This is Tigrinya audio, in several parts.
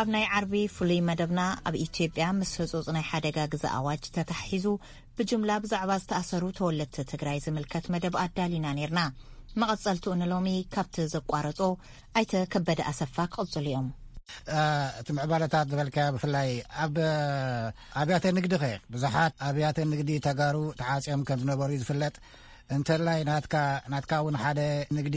ኣብ ናይ ዓርቢ ፍሉይ መደብና ኣብ ኢትዮጵያ ምስ ህጹጽ ናይ ሓደጋ ግዘ ኣዋጅ ተተሓሒዙ ብጅምላ ብዛዕባ ዝተኣሰሩ ተወለድቲ ትግራይ ዝምልከት መደብ ኣዳሊና ኔርና። መቐጸልትኡ ንሎሚ ካብቲ ዘቋረጾ ኣይተ ከበደ ኣሰፋ ክቕጽሉ እዮም። እቲ ምዕባለታት ዝበልካዮ ብፍላይ ኣብ ኣብያተ ንግዲ ኸ ብዙሓት ኣብያተ ንግዲ ተጋሩ ተዓፅዮም ከም ዝነበሩ እዩ ዝፍለጥ እንተላይ ናትካ ናትካ እውን ሓደ ንግዲ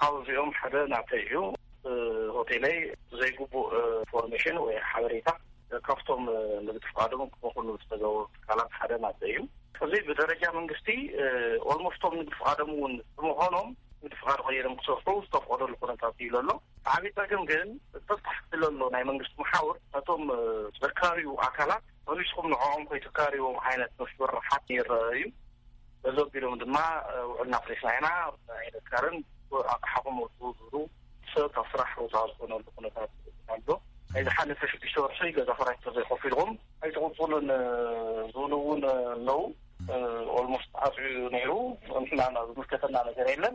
ካብዚኦም ሓደ ናተይ እዩ። ሆቴለይ ዘይግቡእ ኢንፎርሜሽን ወይ ሓበሬታ ካብቶም ንግዲ ፍቃዶም ክክልክሉ ዝተገበሩ ትካላት ሓደ ናተይ እዩ። እዚ ብደረጃ መንግስቲ ኦልሞስት እቶም ንግዲ ፍቃዶም እውን ብምዃኖም ንግዲ ፍቃድ ቀይሮም ክሰርሑ ዝተፍቀደሉ ኩነታት እዩ ዘሎ። እቲ ዓብዪ ፀገም ግን ዝተስፋሕፍሕ ዘሎ ናይ መንግስቲ መሓውር ነቶም ዘካርዩ ኣካላት መሊስኩም ንዕኦም ከይትካርዩዎም ዓይነት ምፍርራሓት ይረኣ እዩ። በዚ ኣቢሎም ድማ ውዕልና ኣፍሪስና ኢና ኣይንድከርን ኣቕሓኹም ውድኡ ዝብሉ ሰብ ካብ ስራሕ ወፃኢ ዝኾነሉ ኩነታት ኣሎ። ናይ ዝሓለፈ ሽዱሽተ ወርሒ ገዛ ክራይ እንተዘይኸፊልኩም ኣይትቕፅሉን ዝብሉ እውን ኣለው። ኦልሞስት ተዓፅዩ ነይሩ ንሕና ዝምልከተና ነገር የለን።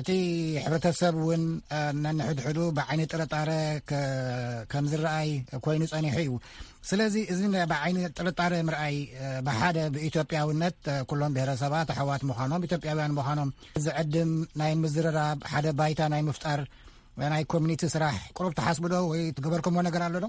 እቲ ሕብረተሰብ እውን ነንሕድሕዱ ብዓይኒ ጥርጣረ ከም ዝረኣይ ኮይኑ ጸኒሑ እዩ ስለዚ እዚ ብዓይኒ ጥርጣረ ምርኣይ ብሓደ ብኢትዮጵያውነት ኩሎም ብሄረሰባት ኣሕዋት ምዃኖም ኢትዮጵያውያን ምዃኖም ዝዕድም ናይ ምዝርራብ ሓደ ባይታ ናይ ምፍጣር ናይ ኮሚኒቲ ስራሕ ቅሩብ ትሓስብዶ ወይ ትገበርኩምዎ ነገር ኣሎ ዶ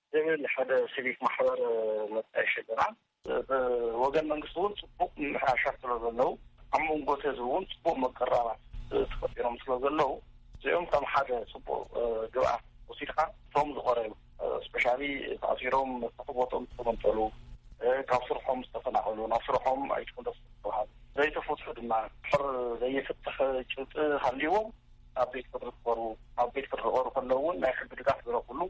ዝብል ሓደ ሲቪክ ማሕበር መጻኢ ሽግራ ብወገን መንግስቲ እውን ፅቡቅ ምምሕያሻት ስለዘለው ኣብ መንጎቲ ህዝቢ እውን ፅቡቅ ምቅርራባት ተፈጢሮም ስለዘለው እዚኦም ከም ሓደ ፅቡቅ ግብኣት ወሲድካ እቶም ዝኮረዩ ስፔሻሊ ተኣሲሮም መፍትሒ ቦትኦም ዝተመንጠሉ ካብ ስርሖም ዝተፈናቀሉ ናብ ስርሖም ኣይትምለሱ ዝተብሃሉ ዘይተፈትሑ ድማ ድሕር ዘይፍትሕ ጭብጢ ሃልይዎም ኣብ ቤት ፍርዲ ክቐርቡ ኣብ ቤት ፍርዲ ክቐርቡ ከለዉ እውን ናይ ሕጊ ድጋፍ ዝረኽብሉ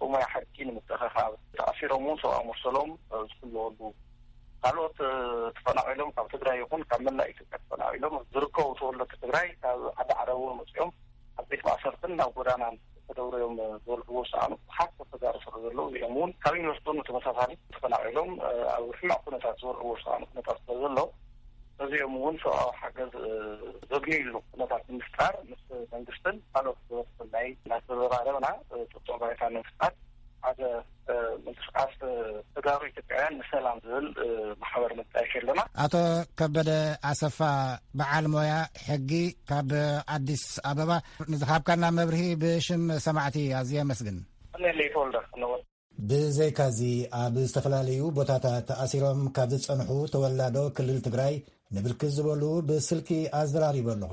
ብሞያ ሕጊ ንምትእኽኻብ ተኣሲሮም እውን ሰብኣዊ መሰሎም ዝሕለወሉ ካልኦት ተፈናቒሎም ካብ ትግራይ ይኹን ካብ መላእ ኢትዮጵያ ተፈናቒሎም ዝርከቡ ተወለድቲ ትግራይ ካብ ዓዲ ዓረብ እውን መፅኦም ኣብ ቤት ማእሰርትን ናብ ጎዳናን ተደብሮ እዮም ዝበልዕዎ ሰኣኑ ብዙሓት ተጋሩ ስለ ዘለዉ እዚኦም እውን ካብ ዩኒቨርስቲ እውን ተመሳሳሊ ተፈናቒሎም ኣብ ሕማቕ ኩነታት ዝበልዕዎ ሰኣኑ ኩነታት ስለ ዘሎ በዚኦም እውን ሰብኣዊ ሓገዝ ዘግንዩሉ ኩነታት ንምፍጣር ምስ መንግስትን ካልኦት ዝበተሰናይ እናተዘራረብና ጥጡዕ ባይታ ንምፍጣር ሓደ ምንቅስቃስ ተጋሩ ኢትዮጵያውያን ንሰላም ዝብል ማሕበር መጣየሽ ኣለና። ኣቶ ከበደ ኣሰፋ በዓል ሞያ ሕጊ ካብ ኣዲስ ኣበባ ንዝካብካና መብርሂ ብሽም ሰማዕቲ ኣዝየ ኣመስግን። ተወልደ ብዘይካዚ ኣብ ዝተፈላለዩ ቦታታት ተኣሲሮም ካብ ዝፀንሑ ተወላዶ ክልል ትግራይ ንብርክት ዝበሉ ብስልኪ ኣዘራሪበ ኣለኹ።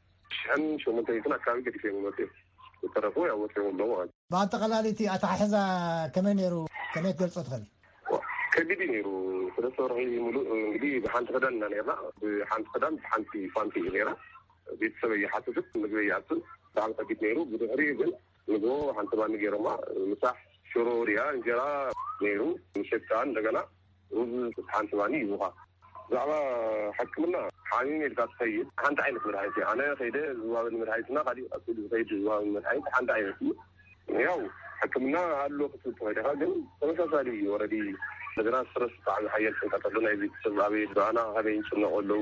ሽሕን ሸሞንተ ሚእትን ኣከባቢ ገዲፈ እየ መመፅእ ዝተረፉ ያው ወፂኦም ኣሎ ማለት እዩ። ብኣጠቓላሊ እቲ ኣተሓሕዛ ከመይ ነይሩ ከመይ ክትገልፆ ትኽእል? ከቢድ እዩ ነይሩ ሰለስተ ወርሒ ሙሉእ እንግዲህ ብሓንቲ ክዳን ኢና ነይርና ብሓንቲ ክዳን ብሓንቲ ፓንቲ እዩ ነይራ ቤተሰበይ ይሓትትት ምግበይ ይኣቱን ብጣዕሚ ከቢድ ነይሩ ብድሕሪኡ ግን ንግሆ ሓንቲ ባኒ ገይሮማ ምሳሕ ሽሮ ርያ እንጀራ ነይሩ ምሸት ከኣ እንደገና ሩዝ ምስ ሓንቲ ባኒ ይህቡኻ። ብዛዕባ ሕክምና ሓሚመ ኢልካ ትኸይድ ሓንቲ ዓይነት መድሓኒት እያ ኣነ ከይደ ዝዋበኒ መድሓኒት እና ካሊእ ኣብ ስእሊ ዝኸይድ ዝዋበኒ መድሓኒት ሓንቲ ዓይነት እዩ ያው ሕክምና ኣሎ ክትብል ትኸይድ ኢኻ ግን ተመሳሳሊ እዩ ኦረዲ እንደገና ስትረስ ብጣዕሚ ሓያል ጭንቀት ኣሎ ናይ ቤተሰብ ኣበይ ኣሎ ኣና ካበይ ይጭነቁ ኣለዉ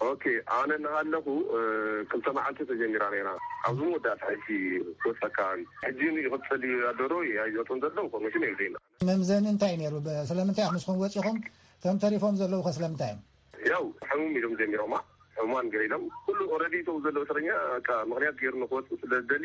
ኦኬ ኣነ እናሃለኹ ክልተ መዓልቲ ተጀሚራ ነይራ ኣብዚ መወዳእታ ሕጂ ክወጸካ ሕጂ ይቕጽል እዩ ኣሎዶ ኣይወጽን ዘሎ ኢንፎርሜሽን የብለይን። መምዘኒ እንታይ እዩ ነይሩ ስለምንታይ ኢኹም ንስኹም ወጺኹም እቶም ተሪፎም ዘለዉ ከ ስለምንታይ እዮም? ያው ሕሙም ኢሎም ጀሚሮማ ሕሙማን ገለ ኢሎም ኩሉ ኦረዲ እቶም ዘለዉ እስረኛ በቃ ምኽንያት ገይሩ ንኽወጽእ ስለ ዝደሊ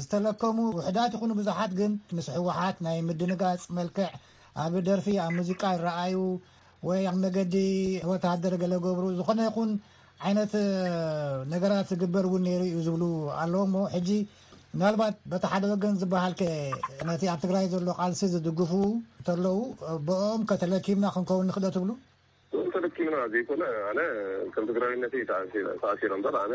ዝተለከሙ ውሕዳት ይኹኑ ብዙሓት ግን ምስ ህወሓት ናይ ምድንጋፅ መልክዕ ኣብ ደርፊ ኣብ ሙዚቃ ይረኣዩ ወይ ኣብ መገዲ ወተሃደር ገለ ገብሩ ዝኾነ ይኹን ዓይነት ነገራት ዝግበር እውን ነይሩ እዩ ዝብሉ ኣለዉ እሞ ሕጂ ምናልባት በቲ ሓደ ወገን ዝበሃል ከ ነቲ ኣብ ትግራይ ዘሎ ቃልሲ ዝድግፉ ተለዉ ብኦም ከተለኪምና ክንከውን ንክእለ ትብሉ? ተለኪምና ዘይኮነ ኣነ ከም ትግራይነተይ ተኣሲረ እምበር ኣነ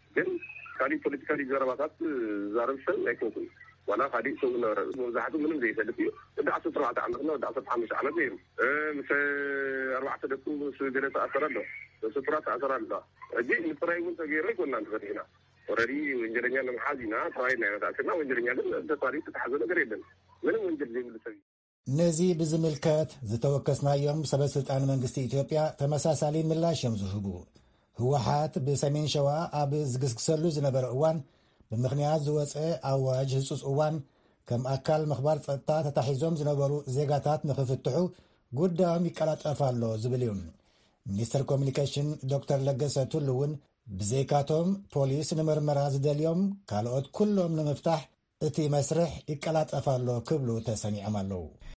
ግን ካሊእ ፖለቲካሊ ዘረባታት ዝዛረብ ሰብ ኣይኮንኩን ዋላ ካሊእ ሰው ዝነበረ መብዛሕቱ ምንም ዘይፈልጥ እዩ ወዲ ዓሰርተ ኣርባዕተ ዓመት እና ወዲ ዓሰርተ ሓሙሽተ ዓመት ነይሩ ምሰ ኣርባዕተ ደቁ ምስ ገለ ተኣሰረ ኣሎ ነብሰ ጡራት ተኣሰራ ኣላ ሕጂ ምፅራይ እውን ተገይሩ ኣይኮናን ተፈቲሕና ኦረዲ ወንጀለኛ ንምሓዝ ኢና ተባሂልና ኢና ተኣሲርና ወንጀለኛ ግን ተፃርዩ ዝተታሓዘ ነገር የለን ምንም ወንጀል ዘይብሉ ሰብ እዩ። ነዚ ብዝምልከት ዝተወከስናዮም ሰበስልጣን መንግስቲ ኢትዮጵያ ተመሳሳሊ ምላሽ እዮም ዝህቡ። ህወሓት ብሰሜን ሸዋ ኣብ ዝግስግሰሉ ዝነበረ እዋን ብምኽንያት ዝወፀ ኣዋጅ ህፁፅ እዋን ከም ኣካል ምኽባር ጸጥታ ተታሒዞም ዝነበሩ ዜጋታት ንኽፍትሑ ጉዳዮም ይቀላጠፍ ኣሎ ዝብል እዩ ሚኒስትር ኮሚኒኬሽን ዶክተር ለገሰ ቱሉ እውን ብዘይካቶም ፖሊስ ንምርመራ ዝደልዮም ካልኦት ኩሎም ንምፍታሕ እቲ መስርሕ ይቀላጠፍ ኣሎ ክብሉ ተሰሚዖም ኣለው።